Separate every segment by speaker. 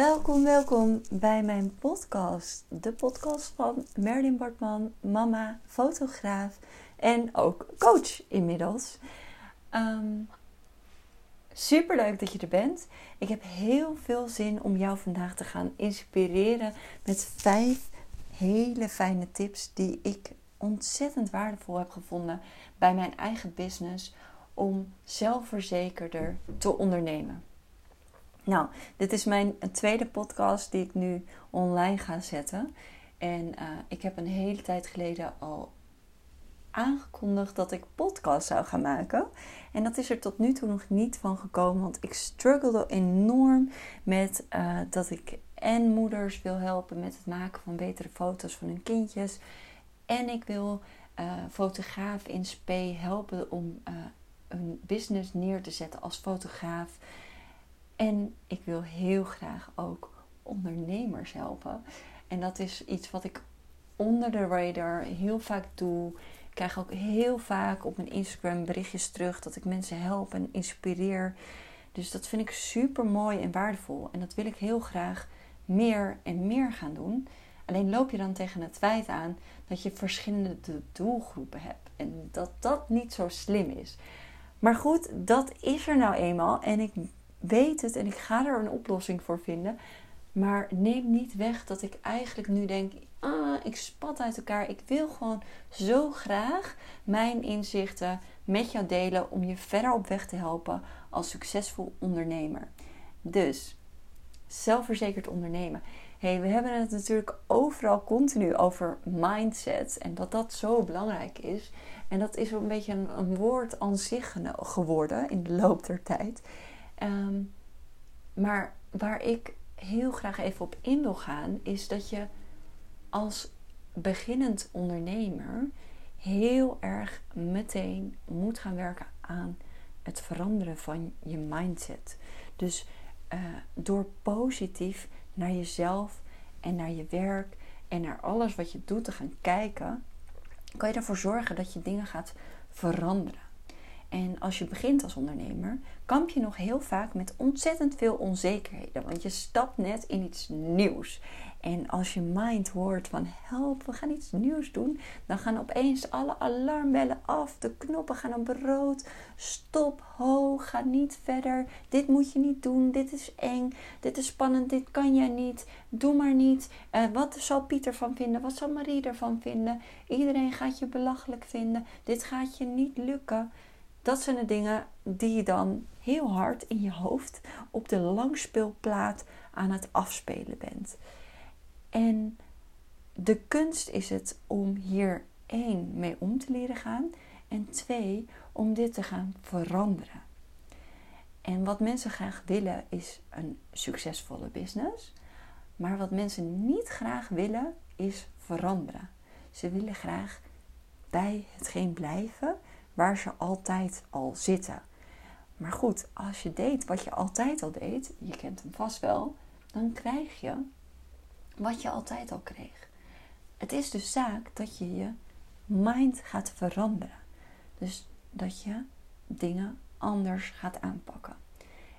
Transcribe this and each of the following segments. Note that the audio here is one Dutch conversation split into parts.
Speaker 1: Welkom, welkom bij mijn podcast. De podcast van Merlin Bartman, mama, fotograaf en ook coach inmiddels. Um, Super leuk dat je er bent. Ik heb heel veel zin om jou vandaag te gaan inspireren met vijf hele fijne tips die ik ontzettend waardevol heb gevonden bij mijn eigen business om zelfverzekerder te ondernemen. Nou, dit is mijn tweede podcast die ik nu online ga zetten. En uh, ik heb een hele tijd geleden al aangekondigd dat ik podcast zou gaan maken. En dat is er tot nu toe nog niet van gekomen. Want ik struggelde enorm met uh, dat ik en moeders wil helpen met het maken van betere foto's van hun kindjes. En ik wil uh, fotograaf in SP helpen om een business neer te zetten als fotograaf. En ik wil heel graag ook ondernemers helpen. En dat is iets wat ik onder de radar heel vaak doe. Ik krijg ook heel vaak op mijn Instagram berichtjes terug dat ik mensen help en inspireer. Dus dat vind ik super mooi en waardevol. En dat wil ik heel graag meer en meer gaan doen. Alleen loop je dan tegen het feit aan dat je verschillende doelgroepen hebt. En dat dat niet zo slim is. Maar goed, dat is er nou eenmaal. En ik weet het en ik ga er een oplossing voor vinden. Maar neem niet weg dat ik eigenlijk nu denk: ah, ik spat uit elkaar. Ik wil gewoon zo graag mijn inzichten met jou delen om je verder op weg te helpen als succesvol ondernemer. Dus zelfverzekerd ondernemen. Hey, we hebben het natuurlijk overal continu over mindset en dat dat zo belangrijk is. En dat is een beetje een, een woord aan zich geworden in de loop der tijd. Ehm, maar waar ik heel graag even op in wil gaan, is dat je als beginnend ondernemer heel erg meteen moet gaan werken aan het veranderen van je mindset. Dus uh, door positief naar jezelf en naar je werk en naar alles wat je doet te gaan kijken, kan je ervoor zorgen dat je dingen gaat veranderen. En als je begint als ondernemer, kamp je nog heel vaak met ontzettend veel onzekerheden. Want je stapt net in iets nieuws. En als je mind hoort van help, we gaan iets nieuws doen, dan gaan opeens alle alarmbellen af. De knoppen gaan op rood. Stop, ho, ga niet verder. Dit moet je niet doen. Dit is eng. Dit is spannend. Dit kan jij niet. Doe maar niet. Uh, wat zal Pieter van vinden? Wat zal Marie ervan vinden? Iedereen gaat je belachelijk vinden. Dit gaat je niet lukken. Dat zijn de dingen die je dan heel hard in je hoofd op de langspeelplaat aan het afspelen bent. En de kunst is het om hier één mee om te leren gaan en twee om dit te gaan veranderen. En wat mensen graag willen is een succesvolle business. Maar wat mensen niet graag willen is veranderen. Ze willen graag bij hetgeen blijven waar ze altijd al zitten. Maar goed, als je deed wat je altijd al deed, je kent hem vast wel, dan krijg je wat je altijd al kreeg. Het is dus zaak dat je je mind gaat veranderen. Dus dat je dingen anders gaat aanpakken.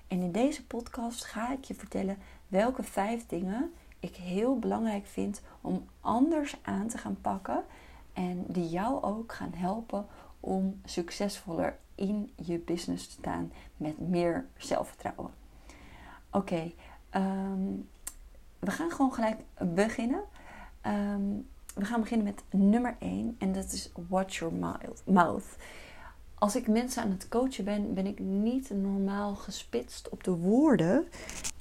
Speaker 1: En in deze podcast ga ik je vertellen welke vijf dingen ik heel belangrijk vind om anders aan te gaan pakken. En die jou ook gaan helpen om succesvoller in je business te staan met meer zelfvertrouwen. Oké, ehm, we gaan gewoon gelijk beginnen. Ehm, we gaan beginnen met nummer 1 en dat is watch your mouth. Als ik mensen aan het coachen ben, ben ik niet normaal gespitst op de woorden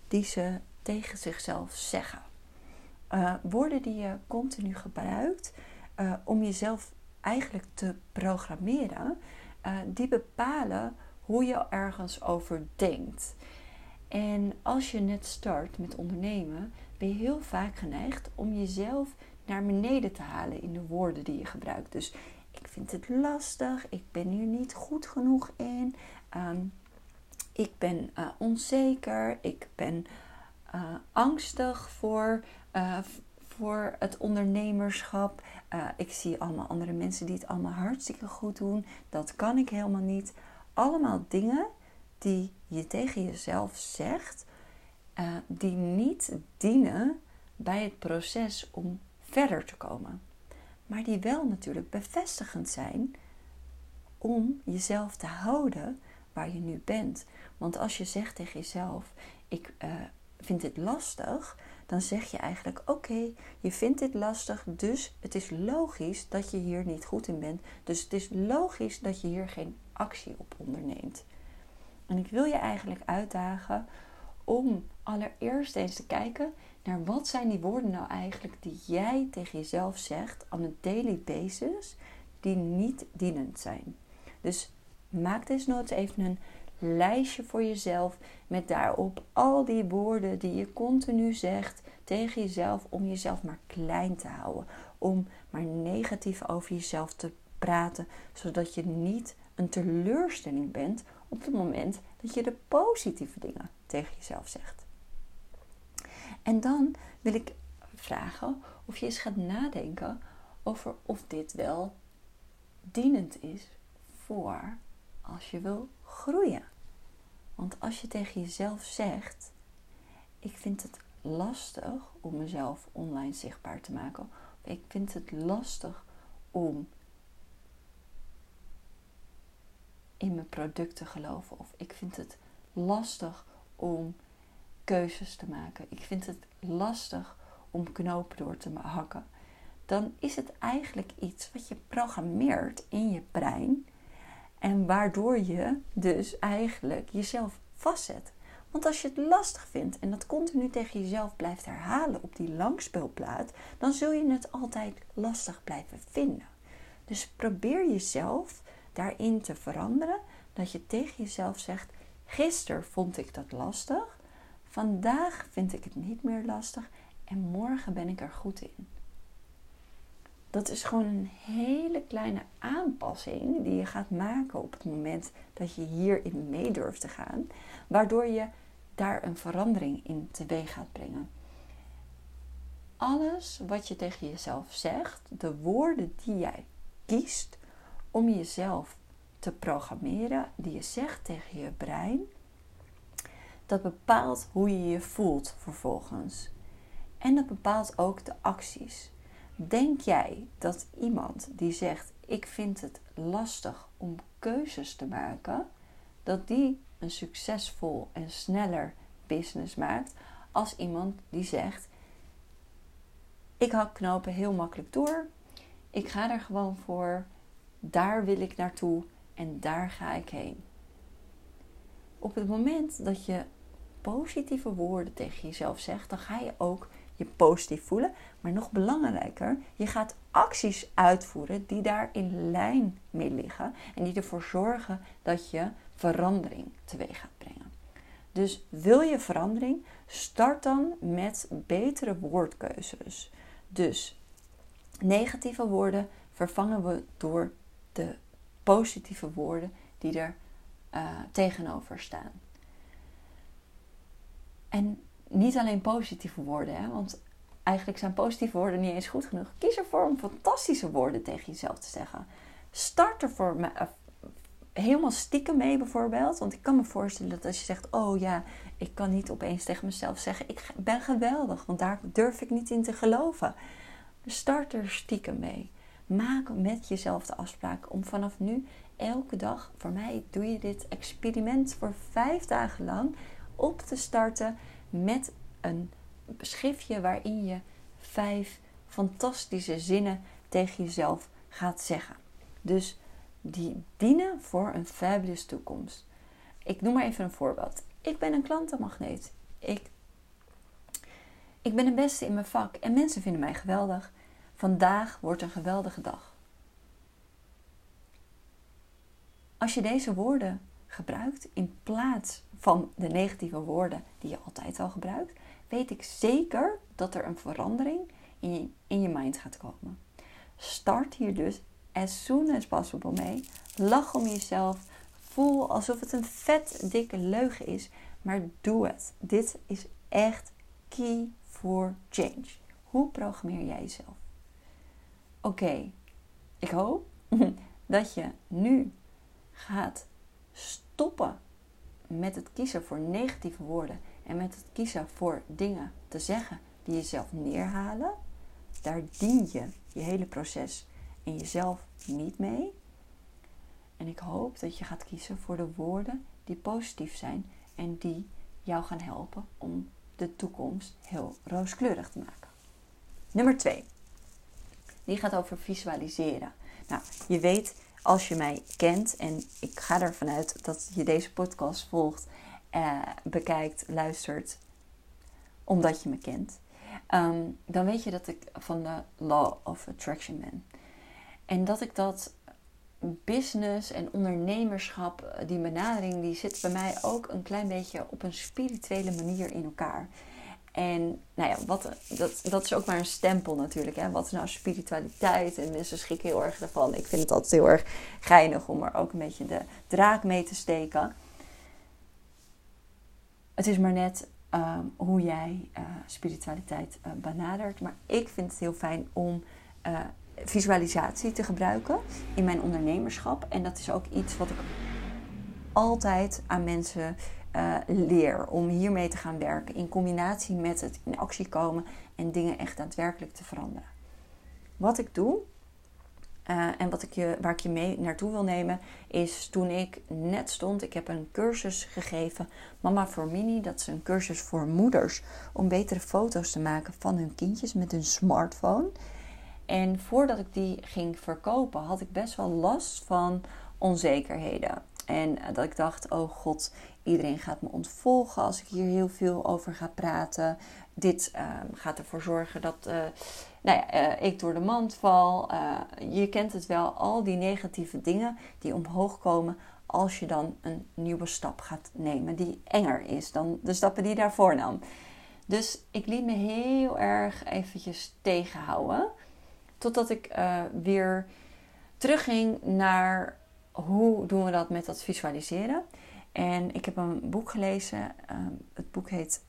Speaker 1: die ze tegen zichzelf zeggen. Uh, woorden die je continu gebruikt uh, om jezelf eigenlijk te programmeren, uh, die bepalen hoe je ergens over denkt. En als je net start met ondernemen, ben je heel vaak geneigd om jezelf naar beneden te halen in de woorden die je gebruikt. Dus ik vind het lastig, ik ben hier niet goed genoeg in, um, ik ben uh, onzeker, ik ben uh, angstig voor, voor het ondernemerschap. ik zie allemaal andere mensen die het allemaal hartstikke goed doen. Dat kan ik helemaal niet. Allemaal dingen die je tegen jezelf zegt uh, die niet dienen bij het proces om verder te komen. Maar die wel natuurlijk bevestigend zijn om jezelf te houden waar je nu bent. Want als je zegt tegen jezelf: Ik uh, vind dit lastig, dan zeg je eigenlijk: Oké, je vindt dit lastig, dus het is logisch dat je hier niet goed in bent. Dus het is logisch dat je hier geen actie op onderneemt. En ik wil je eigenlijk uitdagen om allereerst eens te kijken naar wat zijn die woorden nou eigenlijk die jij tegen jezelf zegt on een daily basis die niet dienend zijn. Dus maak desnoods even een lijstje voor jezelf met daarop al die woorden die je continu zegt tegen jezelf om jezelf maar klein te houden, om maar negatief over jezelf te praten, zodat je niet een teleurstelling bent op het moment dat je de positieve dingen tegen jezelf zegt. En dan wil ik vragen of je eens gaat nadenken over of dit wel dienend is voor als je wil groeien. Want als je tegen jezelf zegt: Ik vind het lastig om mezelf online zichtbaar te maken, of ik vind het lastig om in mijn product te geloven, of ik vind het lastig om keuzes te maken. Ik vind het lastig om knopen door te hakken. Dan is het eigenlijk iets wat je programmeert in je brein. En waardoor je dus eigenlijk jezelf vastzet. Want als je het lastig vindt en dat continu tegen jezelf blijft herhalen op die langspeelplaat, dan zul je het altijd lastig blijven vinden. Dus probeer jezelf daarin te veranderen. Dat je tegen jezelf zegt: Gisteren vond ik dat lastig. Vandaag vind ik het niet meer lastig en morgen ben ik er goed in. Dat is gewoon een hele kleine aanpassing die je gaat maken op het moment dat je hierin mee durft te gaan, waardoor je daar een verandering in teweeg gaat brengen. Alles wat je tegen jezelf zegt, de woorden die jij kiest om jezelf te programmeren, die je zegt tegen je brein, dat bepaalt hoe je je voelt vervolgens. En dat bepaalt ook de acties. Denk jij dat iemand die zegt: Ik vind het lastig om keuzes te maken, dat die een succesvol en sneller business maakt als iemand die zegt: Ik hak knopen heel makkelijk door. Ik ga er gewoon voor. Daar wil ik naartoe en daar ga ik heen. Op het moment dat je positieve woorden tegen jezelf zegt, dan ga je ook je positief voelen. Maar nog belangrijker, je gaat acties uitvoeren die daar in lijn mee liggen en die ervoor zorgen dat je verandering teweeg gaat brengen. Dus wil je verandering, start dan met betere woordkeuzes. Dus negatieve woorden vervangen we door de positieve woorden die er uh, tegenover staan. En niet alleen positieve woorden, hè, want eigenlijk zijn positieve woorden niet eens goed genoeg. Kies ervoor om fantastische woorden tegen jezelf te zeggen. Start ervoor me, uh, helemaal stiekem mee bijvoorbeeld. Want ik kan me voorstellen dat als je zegt: Oh ja, ik kan niet opeens tegen mezelf zeggen: Ik ben geweldig, want daar durf ik niet in te geloven. Start er stiekem mee. Maak met jezelf de afspraak om vanaf nu elke dag, voor mij doe je dit experiment voor vijf dagen lang, op te starten met een schriftje waarin je vijf fantastische zinnen tegen jezelf gaat zeggen. Dus die dienen voor een fabulous toekomst. Ik noem maar even een voorbeeld. Ik ben een klantenmagneet. Ik, ik ben de beste in mijn vak en mensen vinden mij geweldig. Vandaag wordt een geweldige dag. Als je deze woorden gebruikt in plaats van de negatieve woorden die je altijd al gebruikt, weet ik zeker dat er een verandering in je, in je mind gaat komen. Start hier dus as soon as possible mee. Lach om jezelf. Voel alsof het een vet dikke leugen is, maar doe het. Dit is echt key for change. Hoe programmeer jij jezelf? Oké, ik hoop dat je nu gaat stoppen met het kiezen voor negatieve woorden En met het kiezen voor dingen te zeggen die jezelf neerhalen, daar dien je je hele proces en jezelf niet mee. En ik hoop dat je gaat kiezen voor de woorden die positief zijn en die jou gaan helpen om de toekomst heel rooskleurig te maken. Nummer 2. Die gaat over visualiseren. Nou, je weet als je mij kent, en ik ga ervan uit dat je deze podcast volgt, eh, bekijkt, luistert, omdat je me kent, ehm, dan weet je dat ik van de Law of Attraction ben. En dat ik dat business en ondernemerschap, eh, die benadering, die zit bij mij ook een klein beetje op een spirituele manier in elkaar. En nou ja, wat, dat, dat is ook maar een stempel natuurlijk. Hè? Wat is nou spiritualiteit? En mensen schrikken heel erg ervan. Ik vind het altijd heel erg geinig om er ook een beetje de draak mee te steken. Het is maar net ehm, hoe jij uh, spiritualiteit uh, benadert. Maar ik vind het heel fijn om uh, visualisatie te gebruiken in mijn ondernemerschap. En dat is ook iets wat ik altijd aan mensen uh, leer om hiermee te gaan werken. In combinatie met het in actie komen en dingen echt daadwerkelijk te veranderen. Wat ik doe uh, en wat ik je, waar ik je mee naartoe wil nemen, is toen ik net stond. Ik heb een cursus gegeven, Mama voor Mini. Dat is een cursus voor moeders om betere foto's te maken van hun kindjes met hun smartphone. En voordat ik die ging verkopen, had ik best wel last van onzekerheden. En dat ik dacht: oh god, iedereen gaat me ontvolgen als ik hier heel veel over ga praten. Dit uh, gaat ervoor zorgen dat uh, nou ja, uh, ik door de mand val. Eh, je kent het wel, al die negatieve dingen die omhoog komen als je dan een nieuwe stap gaat nemen die enger is dan de stappen die je daarvoor nam. Dus ik liet me heel erg eventjes tegenhouden. Totdat ik weer terugging naar hoe doen we dat met dat visualiseren. En ik heb een boek gelezen. Um, het boek heet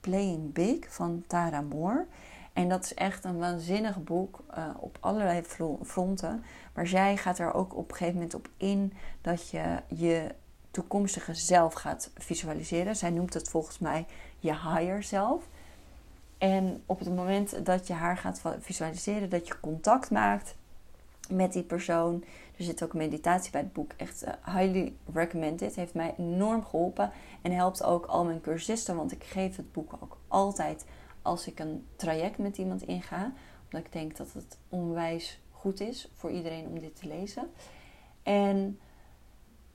Speaker 1: Playing Big van Tara Moore. En dat is echt een waanzinnig boek uh, op allerlei fronten. Maar zij gaat er ook op een gegeven moment op in dat je je toekomstige zelf gaat visualiseren. Zij noemt het volgens mij je higher zelf. En op het moment dat je haar gaat visualiseren, dat je contact maakt met die persoon. Er zit ook meditatie bij het boek. Echt uh, highly recommended. Heeft mij enorm geholpen. En helpt ook al mijn cursisten. Want ik geef het boek ook altijd als ik een traject met iemand inga. Omdat ik denk dat het onwijs goed is voor iedereen om dit te lezen. En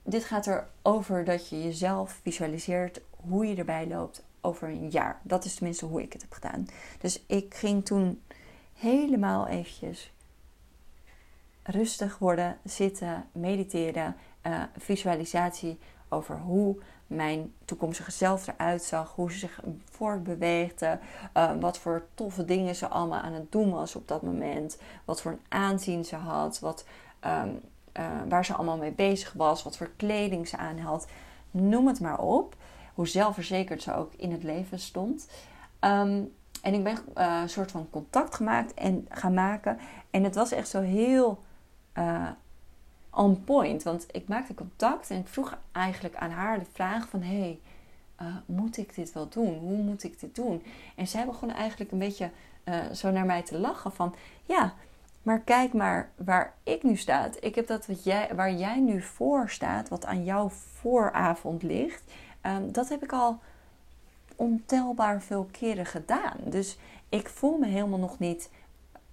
Speaker 1: dit gaat erover dat je jezelf visualiseert hoe je erbij loopt over een jaar. Dat is tenminste hoe ik het heb gedaan. Dus ik ging toen helemaal eventjes rustig worden, zitten, mediteren, uh, visualisatie over hoe mijn toekomstige zelf eruit zag, hoe ze zich voortbeweegde, uh, wat voor toffe dingen ze allemaal aan het doen was op dat moment, wat voor een aanzien ze had, wat, um, uh, waar ze allemaal mee bezig was, wat voor kleding ze aan had, noem het maar op hoe zelfverzekerd ze ook in het leven stond. Um, en ik ben een soort van contact gemaakt en gaan maken. En het was echt zo heel uh, on point. Want ik maakte contact en ik vroeg eigenlijk aan haar de vraag van... Hey, uh, moet ik dit wel doen? Hoe moet ik dit doen? En zij begon eigenlijk een beetje zo naar mij te lachen van... Ja, maar kijk maar waar ik nu sta. Ik heb dat wat jij, waar jij nu voor staat, wat aan jouw vooravond ligt... Um, dat heb ik al ontelbaar veel keren gedaan. Dus ik voel me helemaal nog niet,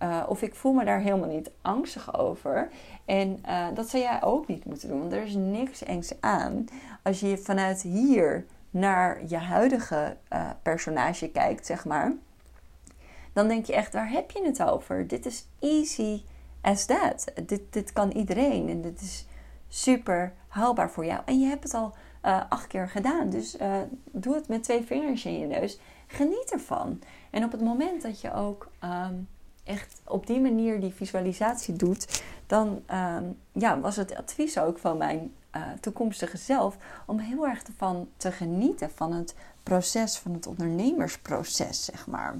Speaker 1: uh, of ik voel me daar helemaal niet angstig over. En uh, dat zou jij ook niet moeten doen, want er is niks engs aan. Als je vanuit hier naar je huidige uh, personage kijkt, zeg maar, dan denk je echt, waar heb je het over? Dit is easy as that. Dit, dit kan iedereen en dit is super haalbaar voor jou. En je hebt het al acht keer gedaan. Dus doe het met twee vingers in je neus. Geniet ervan. En op het moment dat je ook um, echt op die manier die visualisatie doet, dan um, ja, was het advies ook van mijn uh, toekomstige zelf om heel erg ervan te genieten van het proces, van het ondernemersproces, zeg maar.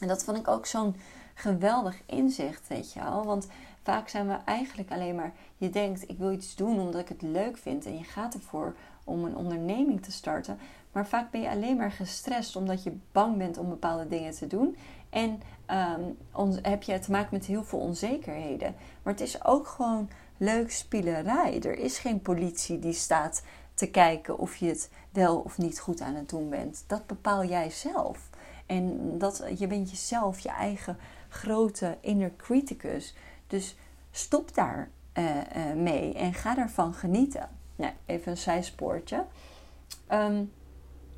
Speaker 1: En dat vond ik ook zo'n geweldig inzicht, weet je wel. Want vaak zijn we eigenlijk alleen maar, je denkt ik wil iets doen omdat ik het leuk vind en je gaat ervoor om een onderneming te starten. Maar vaak ben je alleen maar gestrest omdat je bang bent om bepaalde dingen te doen. En um, heb je te maken met heel veel onzekerheden. Maar het is ook gewoon leuk spielerij. Er is geen politie die staat te kijken of je het wel of niet goed aan het doen bent. Dat bepaal jij zelf. En dat, je bent jezelf, je eigen grote inner criticus. Dus stop daar uh, uh, mee en ga daarvan genieten. Nou, even een zijspoortje. Um,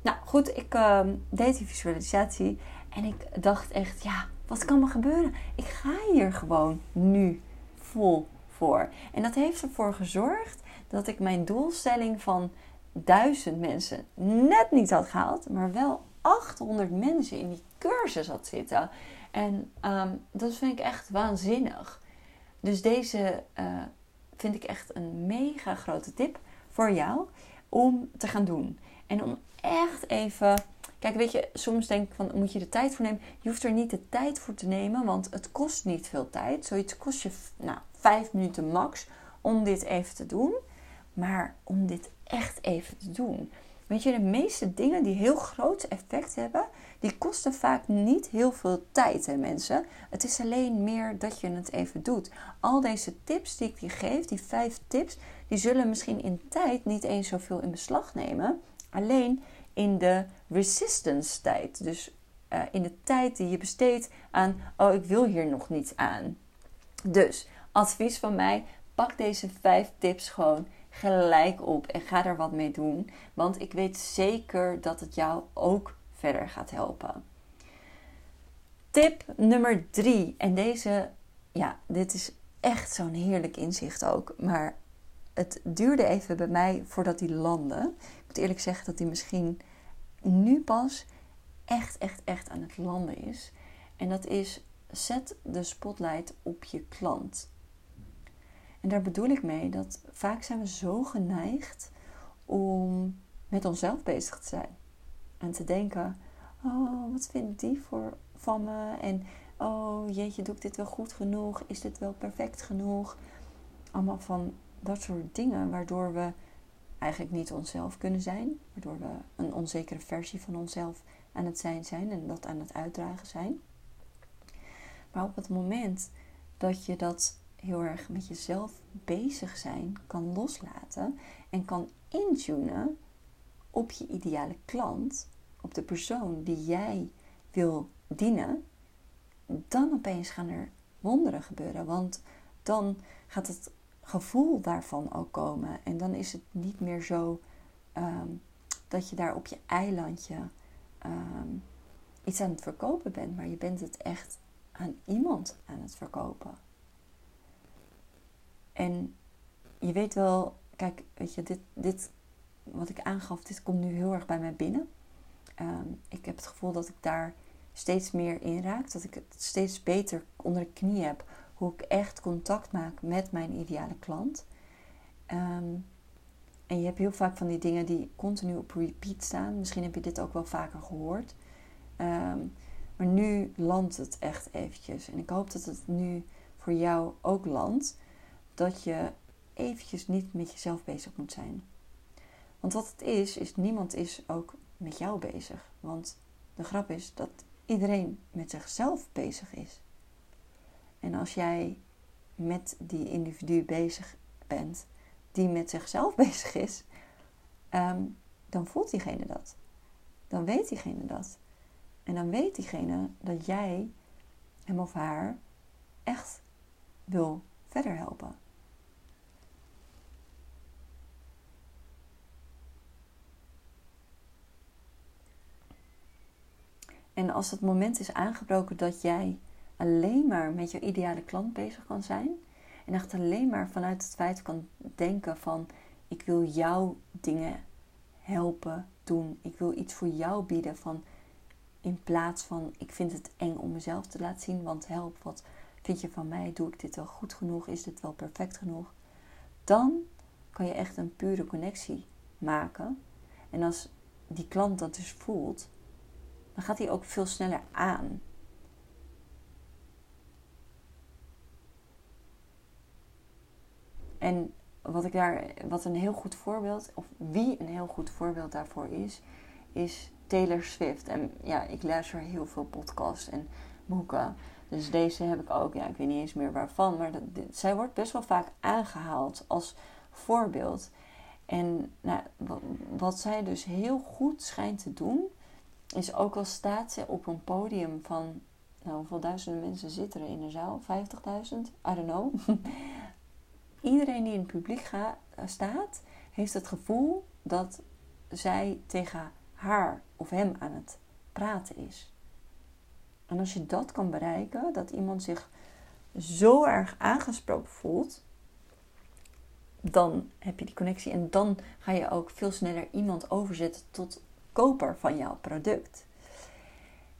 Speaker 1: nou goed, ik uh, deed die visualisatie en ik dacht echt, ja, wat kan me gebeuren? Ik ga hier gewoon nu vol voor. En dat heeft ervoor gezorgd dat ik mijn doelstelling van duizend mensen net niet had gehaald, maar wel 800 mensen in die cursus had zitten. En um, dat vind ik echt waanzinnig. Dus deze uh, vind ik echt een mega grote tip voor jou om te gaan doen. En om echt even. Kijk, weet je, soms denk ik van moet je de tijd voor nemen. Je hoeft er niet de tijd voor te nemen, want het kost niet veel tijd. Zoiets kost je nou, vijf minuten max om dit even te doen. Maar om dit echt even te doen. Weet je, de meeste dingen die heel groot effect hebben, die kosten vaak niet heel veel tijd, hè mensen. Het is alleen meer dat je het even doet. Al deze tips die ik je geef, die vijf tips, die zullen misschien in tijd niet eens zoveel in beslag nemen. Alleen in de resistance tijd. Dus uh, in de tijd die je besteedt aan, oh ik wil hier nog niet aan. Dus advies van mij, pak deze vijf tips gewoon gelijk op en ga er wat mee doen. Want ik weet zeker dat het jou ook verder gaat helpen. Tip nummer drie. En deze, ja, dit is echt zo'n heerlijk inzicht ook. Maar het duurde even bij mij voordat die landde. Eerlijk zeggen dat die misschien nu pas echt, echt, echt aan het landen is. En dat is zet de spotlight op je klant. En daar bedoel ik mee dat vaak zijn we zo geneigd om met onszelf bezig te zijn. En te denken, oh, wat vindt die voor, van me? En oh, jeetje, doe ik dit wel goed genoeg? Is dit wel perfect genoeg? Allemaal van dat soort dingen, waardoor we eigenlijk niet onszelf kunnen zijn. Waardoor we een onzekere versie van onszelf aan het zijn zijn en dat aan het uitdragen zijn. Maar op het moment dat je dat heel erg met jezelf bezig zijn kan loslaten en kan intunen op je ideale klant, op de persoon die jij wil dienen, dan opeens gaan er wonderen gebeuren. Want dan gaat het gevoel daarvan ook komen. En dan is het niet meer zo ehm, dat je daar op je eilandje ehm, iets aan het verkopen bent, maar je bent het echt aan iemand aan het verkopen. En je weet wel, kijk, weet je, dit, dit wat ik aangaf, dit komt nu heel erg bij mij binnen. Ehm, ik heb het gevoel dat ik daar steeds meer in raak, dat ik het steeds beter onder de knie heb hoe ik echt contact maak met mijn ideale klant. Ehm, en je hebt heel vaak van die dingen die continu op repeat staan. Misschien heb je dit ook wel vaker gehoord. Ehm, maar nu landt het echt eventjes. En ik hoop dat het nu voor jou ook landt. Dat je eventjes niet met jezelf bezig moet zijn. Want wat het is, is niemand is ook met jou bezig. Want de grap is dat iedereen met zichzelf bezig is. En als jij met die individu bezig bent, die met zichzelf bezig is, ehm, dan voelt diegene dat. Dan weet diegene dat. En dan weet diegene dat jij hem of haar echt wil verder helpen. En als het moment is aangebroken dat jij alleen maar met je ideale klant bezig kan zijn. En echt alleen maar vanuit het feit kan denken van ik wil jou dingen helpen doen. Ik wil iets voor jou bieden van in plaats van ik vind het eng om mezelf te laten zien. Want help, wat vind je van mij? Doe ik dit wel goed genoeg? Is dit wel perfect genoeg? Dan kan je echt een pure connectie maken. En als die klant dat dus voelt, dan gaat hij ook veel sneller aan. En wat ik daar, wat een heel goed voorbeeld, of wie een heel goed voorbeeld daarvoor is, is Taylor Swift. En ja, ik luister heel veel podcasts en boeken. Dus deze heb ik ook, ja, ik weet niet eens meer waarvan. Maar dat, zij wordt best wel vaak aangehaald als voorbeeld. En nou, wat zij dus heel goed schijnt te doen, is ook al staat ze op een podium van, nou, hoeveel duizenden mensen zitten er in de zaal? 50.000? I don't know. Iedereen die in het publiek ga, staat, heeft het gevoel dat zij tegen haar of hem aan het praten is. En als je dat kan bereiken, dat iemand zich zo erg aangesproken voelt, dan heb je die connectie en dan ga je ook veel sneller iemand overzetten tot koper van jouw product.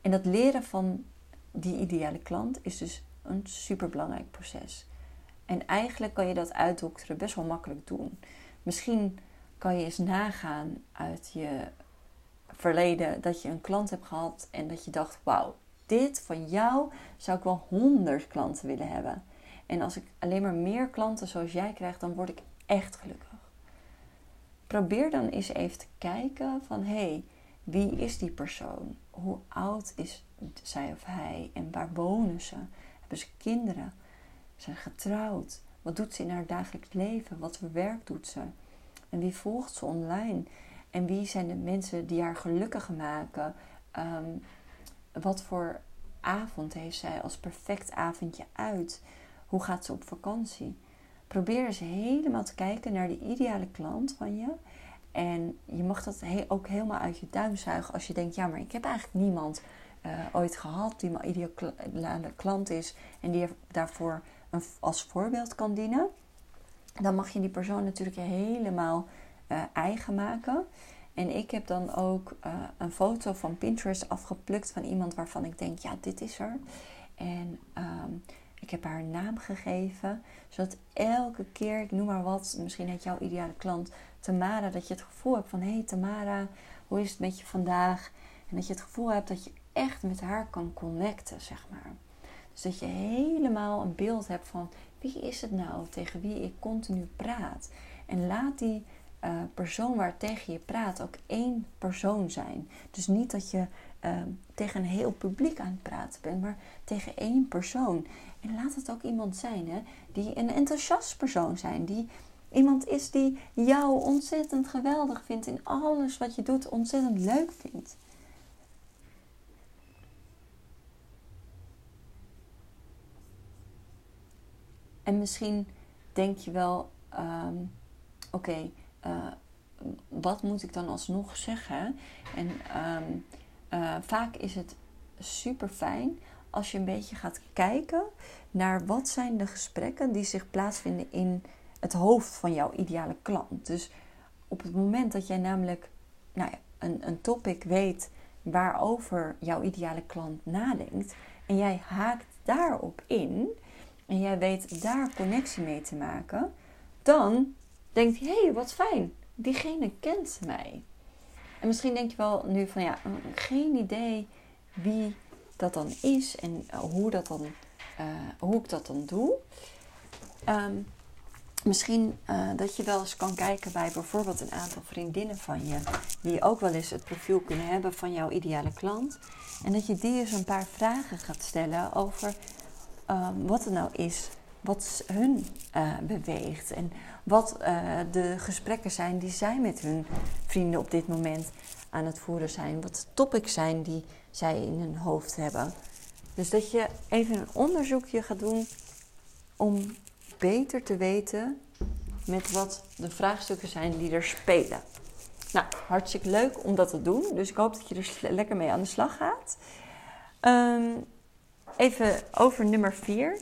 Speaker 1: En dat leren van die ideale klant is dus een superbelangrijk proces. En eigenlijk kan je dat uitdokteren best wel makkelijk doen. Misschien kan je eens nagaan uit je verleden dat je een klant hebt gehad en dat je dacht: wauw, dit van jou zou ik wel honderd klanten willen hebben. En als ik alleen maar meer klanten zoals jij krijg, dan word ik echt gelukkig. Probeer dan eens even te kijken van hé, hey, wie is die persoon? Hoe oud is zij of hij? En waar wonen ze? Hebben ze kinderen? Zijn getrouwd? Wat doet ze in haar dagelijks leven? Wat voor werk doet ze? En wie volgt ze online? En wie zijn de mensen die haar gelukkig maken? Ehm, wat voor avond heeft zij als perfect avondje uit? Hoe gaat ze op vakantie? Probeer eens helemaal te kijken naar de ideale klant van je. En je mag dat ook helemaal uit je duim zuigen als je denkt: ja, maar ik heb eigenlijk niemand uh, ooit gehad die mijn ideale klant is en die daarvoor als voorbeeld kan dienen. Dan mag je die persoon natuurlijk helemaal uh, eigen maken. En ik heb dan ook uh, een foto van Pinterest afgeplukt van iemand waarvan ik denk: ja, dit is er. En um, ik heb haar een naam gegeven, zodat elke keer, ik noem maar wat, misschien heet jouw ideale klant Tamara, dat je het gevoel hebt van hé hey Tamara, hoe is het met je vandaag? En dat je het gevoel hebt dat je echt met haar kan connecten, zeg maar. Dus dat je helemaal een beeld hebt van wie is het nou tegen wie ik continu praat. En laat die uh, persoon waar tegen je praat ook één persoon zijn. Dus niet dat je uh, tegen een heel publiek aan het praten bent, maar tegen één persoon. En laat het ook iemand zijn hè, die een enthousiast persoon zijn. Die iemand is die jou ontzettend geweldig vindt in alles wat je doet, ontzettend leuk vindt. En misschien denk je wel, um, oké, uh, wat moet ik dan alsnog zeggen? En um, uh, vaak is het super fijn als je een beetje gaat kijken naar wat zijn de gesprekken die zich plaatsvinden in het hoofd van jouw ideale klant. Dus op het moment dat jij namelijk nou ja, een, een topic weet waarover jouw ideale klant nadenkt en jij haakt daarop in en jij weet daar connectie mee te maken, dan denkt hij: hé, hey, wat fijn, diegene kent mij. En misschien denk je wel nu van ja, geen idee wie dat dan is en eh, hoe, dat dan, uh, hoe ik dat dan doe. Um, misschien uh, dat je wel eens kan kijken bij bijvoorbeeld een aantal vriendinnen van je, die ook wel eens het profiel kunnen hebben van jouw ideale klant. En dat je die eens een paar vragen gaat stellen over um, wat er nou is, wat hun uh, beweegt en wat uh, de gesprekken zijn die zij met hun vrienden op dit moment aan het voeren zijn. Wat topics zijn die zij in hun hoofd hebben. Dus dat je even een onderzoekje gaat doen om beter te weten met wat de vraagstukken zijn die er spelen. Nou, hartstikke leuk om dat te doen. Dus ik hoop dat je er lekker mee aan de slag gaat. Um, even over nummer 4.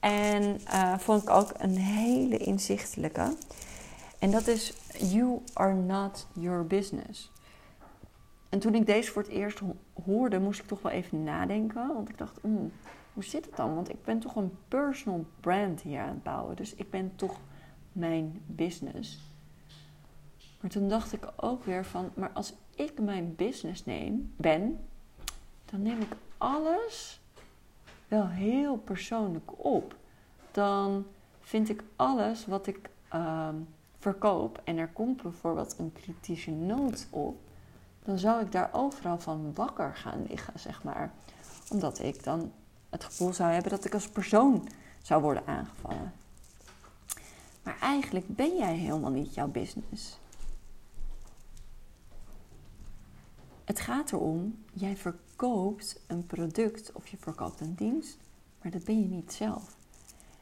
Speaker 1: En uh, vond ik ook een hele inzichtelijke. En dat is You are not your business. En toen ik deze voor het eerst hoorde, moest ik toch wel even nadenken. Want ik dacht, mm, hoe zit het dan? Want ik ben toch een personal brand hier aan het bouwen. Dus ik ben toch mijn business. Maar toen dacht ik ook weer van, maar als ik mijn business neem, ben, dan neem ik alles wel heel persoonlijk op. Dan vind ik alles wat ik uh, verkoop en er komt bijvoorbeeld een kritische noot op, dan zou ik daar overal van wakker gaan liggen, zeg maar. Omdat ik dan het gevoel zou hebben dat ik als persoon zou worden aangevallen. Maar eigenlijk ben jij helemaal niet jouw business. Het gaat erom, jij verkoopt een product of je verkoopt een dienst, maar dat ben je niet zelf.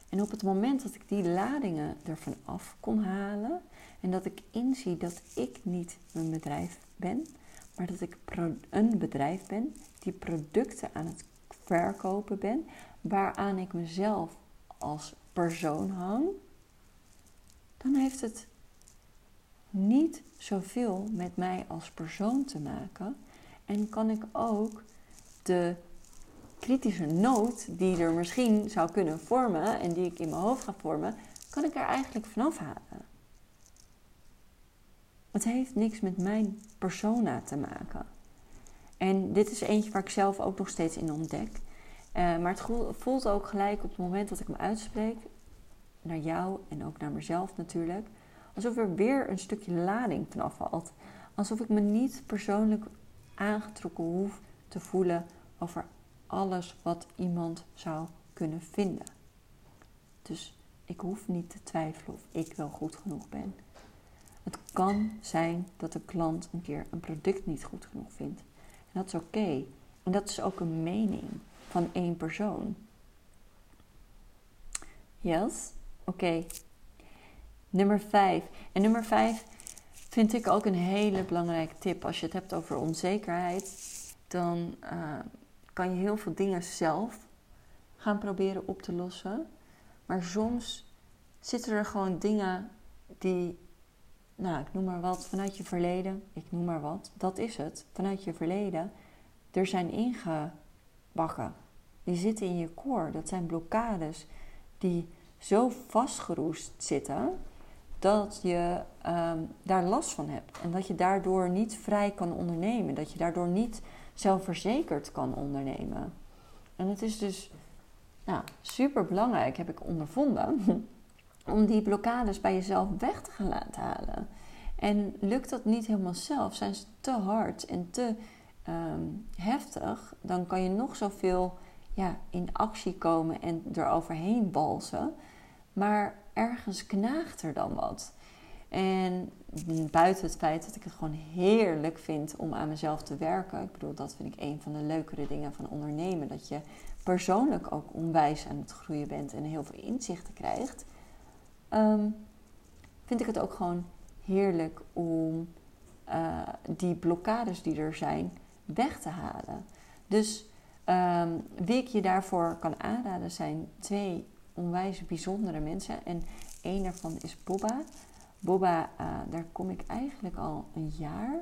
Speaker 1: En op het moment dat ik die ladingen ervan af kon halen en dat ik inzie dat ik niet mijn bedrijf ben, maar dat ik een bedrijf ben die producten aan het verkopen ben, waaraan ik mezelf als persoon hang, dan heeft het niet zoveel met mij als persoon te maken. En kan ik ook de kritische noot die er misschien zou kunnen vormen en die ik in mijn hoofd ga vormen, kan ik er eigenlijk vanaf halen. Het heeft niks met mijn persona te maken. En dit is eentje waar ik zelf ook nog steeds in ontdek. Uh, maar het voelt ook gelijk op het moment dat ik hem uitspreek, naar jou en ook naar mezelf natuurlijk, alsof er weer een stukje lading vanaf valt. Alsof ik me niet persoonlijk aangetrokken hoef te voelen over alles wat iemand zou kunnen vinden. Dus ik hoef niet te twijfelen of ik wel goed genoeg ben. Het kan zijn dat de klant een keer een product niet goed genoeg vindt. En dat is oké. En dat is ook een mening van één persoon. Yes? Oké. Nummer 5. En nummer 5 vind ik ook een hele belangrijke tip. Als je het hebt over onzekerheid, dan uh, kan je heel veel dingen zelf gaan proberen op te lossen. Maar soms zitten er gewoon dingen die, nou, ik noem maar wat, vanuit je verleden, ik noem maar wat, dat is het, vanuit je verleden, er zijn ingebakken. Die zitten in je koor. Dat zijn blokkades die zo vastgeroest zitten dat je ehm, daar last van hebt. En dat je daardoor niet vrij kan ondernemen. Dat je daardoor niet zelfverzekerd kan ondernemen. En het is dus nou, super belangrijk, heb ik ondervonden, om die blokkades bij jezelf weg te gaan laten halen. En lukt dat niet helemaal zelf, zijn ze te hard en te ehm, heftig, dan kan je nog zoveel ja, in actie komen en eroverheen balsen. Maar ergens knaagt er dan wat. En buiten het feit dat ik het gewoon heerlijk vind om aan mezelf te werken. Ik bedoel, dat vind ik een van de leukere dingen van ondernemen. Dat je persoonlijk ook onwijs aan het groeien bent en heel veel inzichten krijgt. Ehm, vind ik het ook gewoon heerlijk om uh, die blokkades die er zijn weg te halen. Dus um, wie ik je daarvoor kan aanraden zijn twee onwijs bijzondere mensen. En één daarvan is Bobba. Bobba, uh, daar kom ik eigenlijk al een jaar.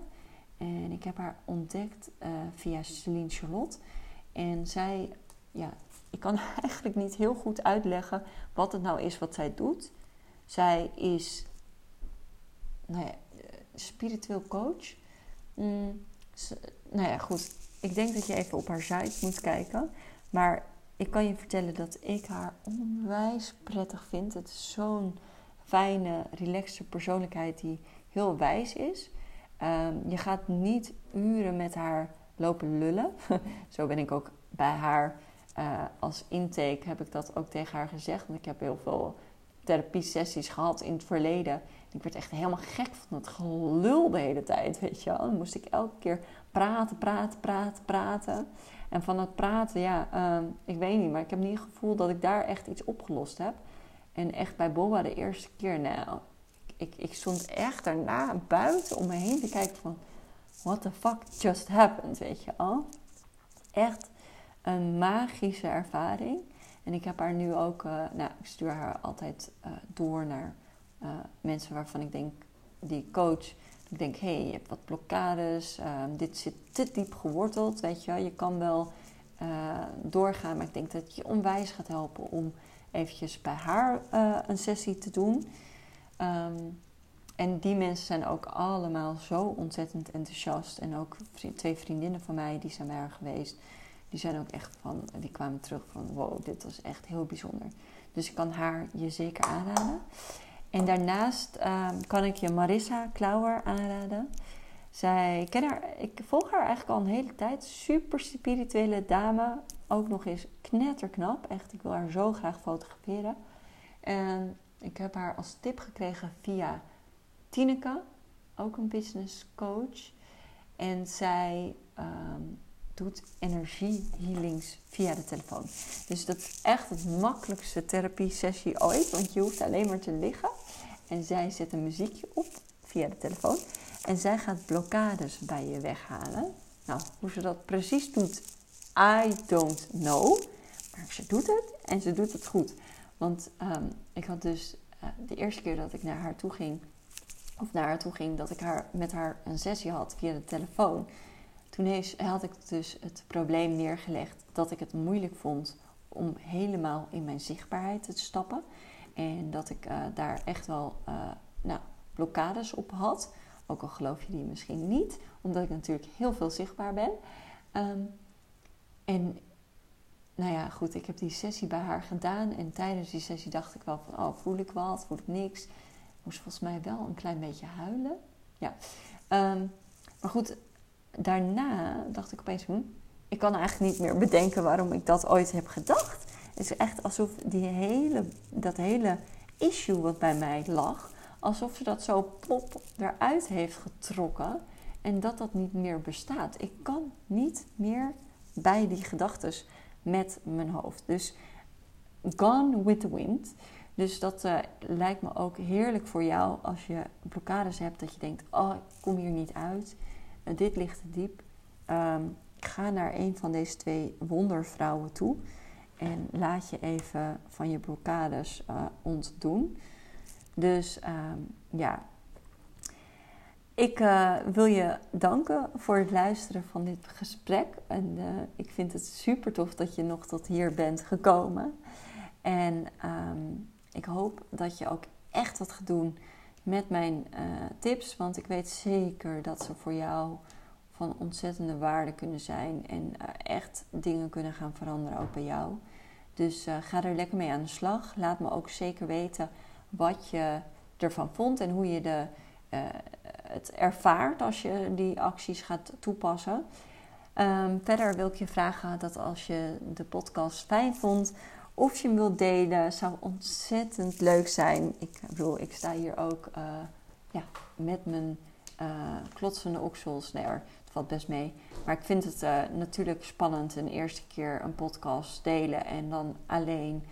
Speaker 1: En ik heb haar ontdekt uh, via Celine Charlotte. En zij, ja, ik kan eigenlijk niet heel goed uitleggen wat het nou is wat zij doet. Zij is, nou ja, spiritueel coach. Mm, nou ja, goed. Ik denk dat je even op haar site moet kijken. Maar ik kan je vertellen dat ik haar onwijs prettig vind. Het is zo'n fijne, relaxte persoonlijkheid die heel wijs is. Ehm, je gaat niet uren met haar lopen lullen. Zo ben ik ook bij haar uh, als intake heb ik dat ook tegen haar gezegd. Want ik heb heel veel therapie-sessies gehad in het verleden. Ik werd echt helemaal gek van het gelul de hele tijd, weet je wel. Dan moest ik elke keer praten, praten, praten, praten. En van het praten, ja, ehm, ik weet niet, maar ik heb niet het gevoel dat ik daar echt iets opgelost heb. En echt bij Boba de eerste keer, nou, ik, ik stond echt daarna buiten om me heen te kijken van... What the fuck just happened, weet je al? Echt een magische ervaring. En ik heb haar nu ook, uh, nou, ik stuur haar altijd uh, door naar uh, mensen waarvan ik denk, die coach. Ik denk, hé, hey, je hebt wat blokkades, ehm, dit zit te diep geworteld, weet je. Je kan wel doorgaan, maar ik denk dat je onwijs gaat helpen om eventjes bij haar een sessie te doen. Um, en die mensen zijn ook allemaal zo ontzettend enthousiast. En ook twee vriendinnen van mij, die zijn bij haar geweest die zijn ook echt van, die kwamen terug van wow, dit was echt heel bijzonder. Dus ik kan haar je zeker aanraden. En daarnaast ehm, kan ik je Marissa Klauwer aanraden. Zij ken ik volg haar eigenlijk al een hele tijd. Super spirituele dame. Ook nog eens knetterknap. Echt, ik wil haar zo graag fotograferen. En ik heb haar als tip gekregen via Tineke, ook een business coach. En zij ehm, doet energie healings via de telefoon. Dus dat is echt het makkelijkste therapie sessie ooit. Want je hoeft alleen maar te liggen. En zij zet een muziekje op via de telefoon. En zij gaat blokkades bij je weghalen. Nou, hoe ze dat precies doet, I don't know. Maar ze doet het en ze doet het goed. Want ehm, ik had dus uh, de eerste keer dat ik naar haar toe ging, of naar haar toe ging, dat ik haar, met haar een sessie had via de telefoon. Toen heeft, had ik dus het probleem neergelegd dat ik het moeilijk vond om helemaal in mijn zichtbaarheid te stappen. En dat ik uh, daar echt wel uh, nou, blokkades op had. Ook al geloof je die misschien niet, omdat ik natuurlijk heel veel zichtbaar ben. Um, en nou ja, goed, ik heb die sessie bij haar gedaan. En tijdens die sessie dacht ik wel van, oh, voel ik wat, voel ik niks. Ik moest volgens mij wel een klein beetje huilen. Ja. Um, maar goed, daarna dacht ik opeens, hm, ik kan eigenlijk niet meer bedenken waarom ik dat ooit heb gedacht. Het is echt alsof die hele, dat hele issue wat bij mij lag, alsof ze dat zo plop eruit heeft getrokken en dat dat niet meer bestaat. Ik kan niet meer bij die gedachten met mijn hoofd. Dus gone with the wind. Dus dat uh, lijkt me ook heerlijk voor jou als je blokkades hebt dat je denkt: oh, ik kom hier niet uit. Uh, dit ligt te diep. Um, ga naar een van deze twee wondervrouwen toe en laat je even van je blokkades uh, ontdoen. Dus um, ja, ik uh, wil je danken voor het luisteren van dit gesprek. En uh, ik vind het super tof dat je nog tot hier bent gekomen. En um, ik hoop dat je ook echt wat gaat doen met mijn tips. Want ik weet zeker dat ze voor jou van ontzettende waarde kunnen zijn. En echt dingen kunnen gaan veranderen ook bij jou. Dus ga er lekker mee aan de slag. Laat me ook zeker weten wat je ervan vond en hoe je de uh, het ervaart als je die acties gaat toepassen. Um, verder wil ik je vragen dat als je de podcast fijn vond, of je hem wilt delen, zou ontzettend leuk zijn. Ik bedoel, ik sta hier ook ja, met mijn klotsende oksels. Het valt best mee. Maar ik vind het uh, natuurlijk spannend een eerste keer een podcast delen en dan alleen.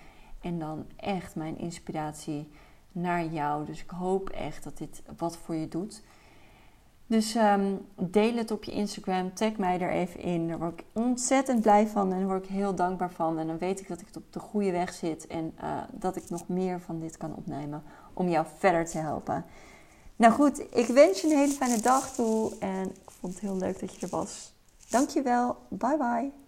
Speaker 1: En dan echt mijn inspiratie naar jou. Dus ik hoop echt dat dit wat voor je doet. Dus um, deel het op je Instagram, tag mij er even in. Daar word ik ontzettend blij van en daar word ik heel dankbaar van. En dan weet ik dat ik op de goede weg zit en uh, dat ik nog meer van dit kan opnemen om jou verder te helpen. Nou goed, ik wens je een hele fijne dag toe en vond het heel leuk dat je er was. Dankjewel, bye bye.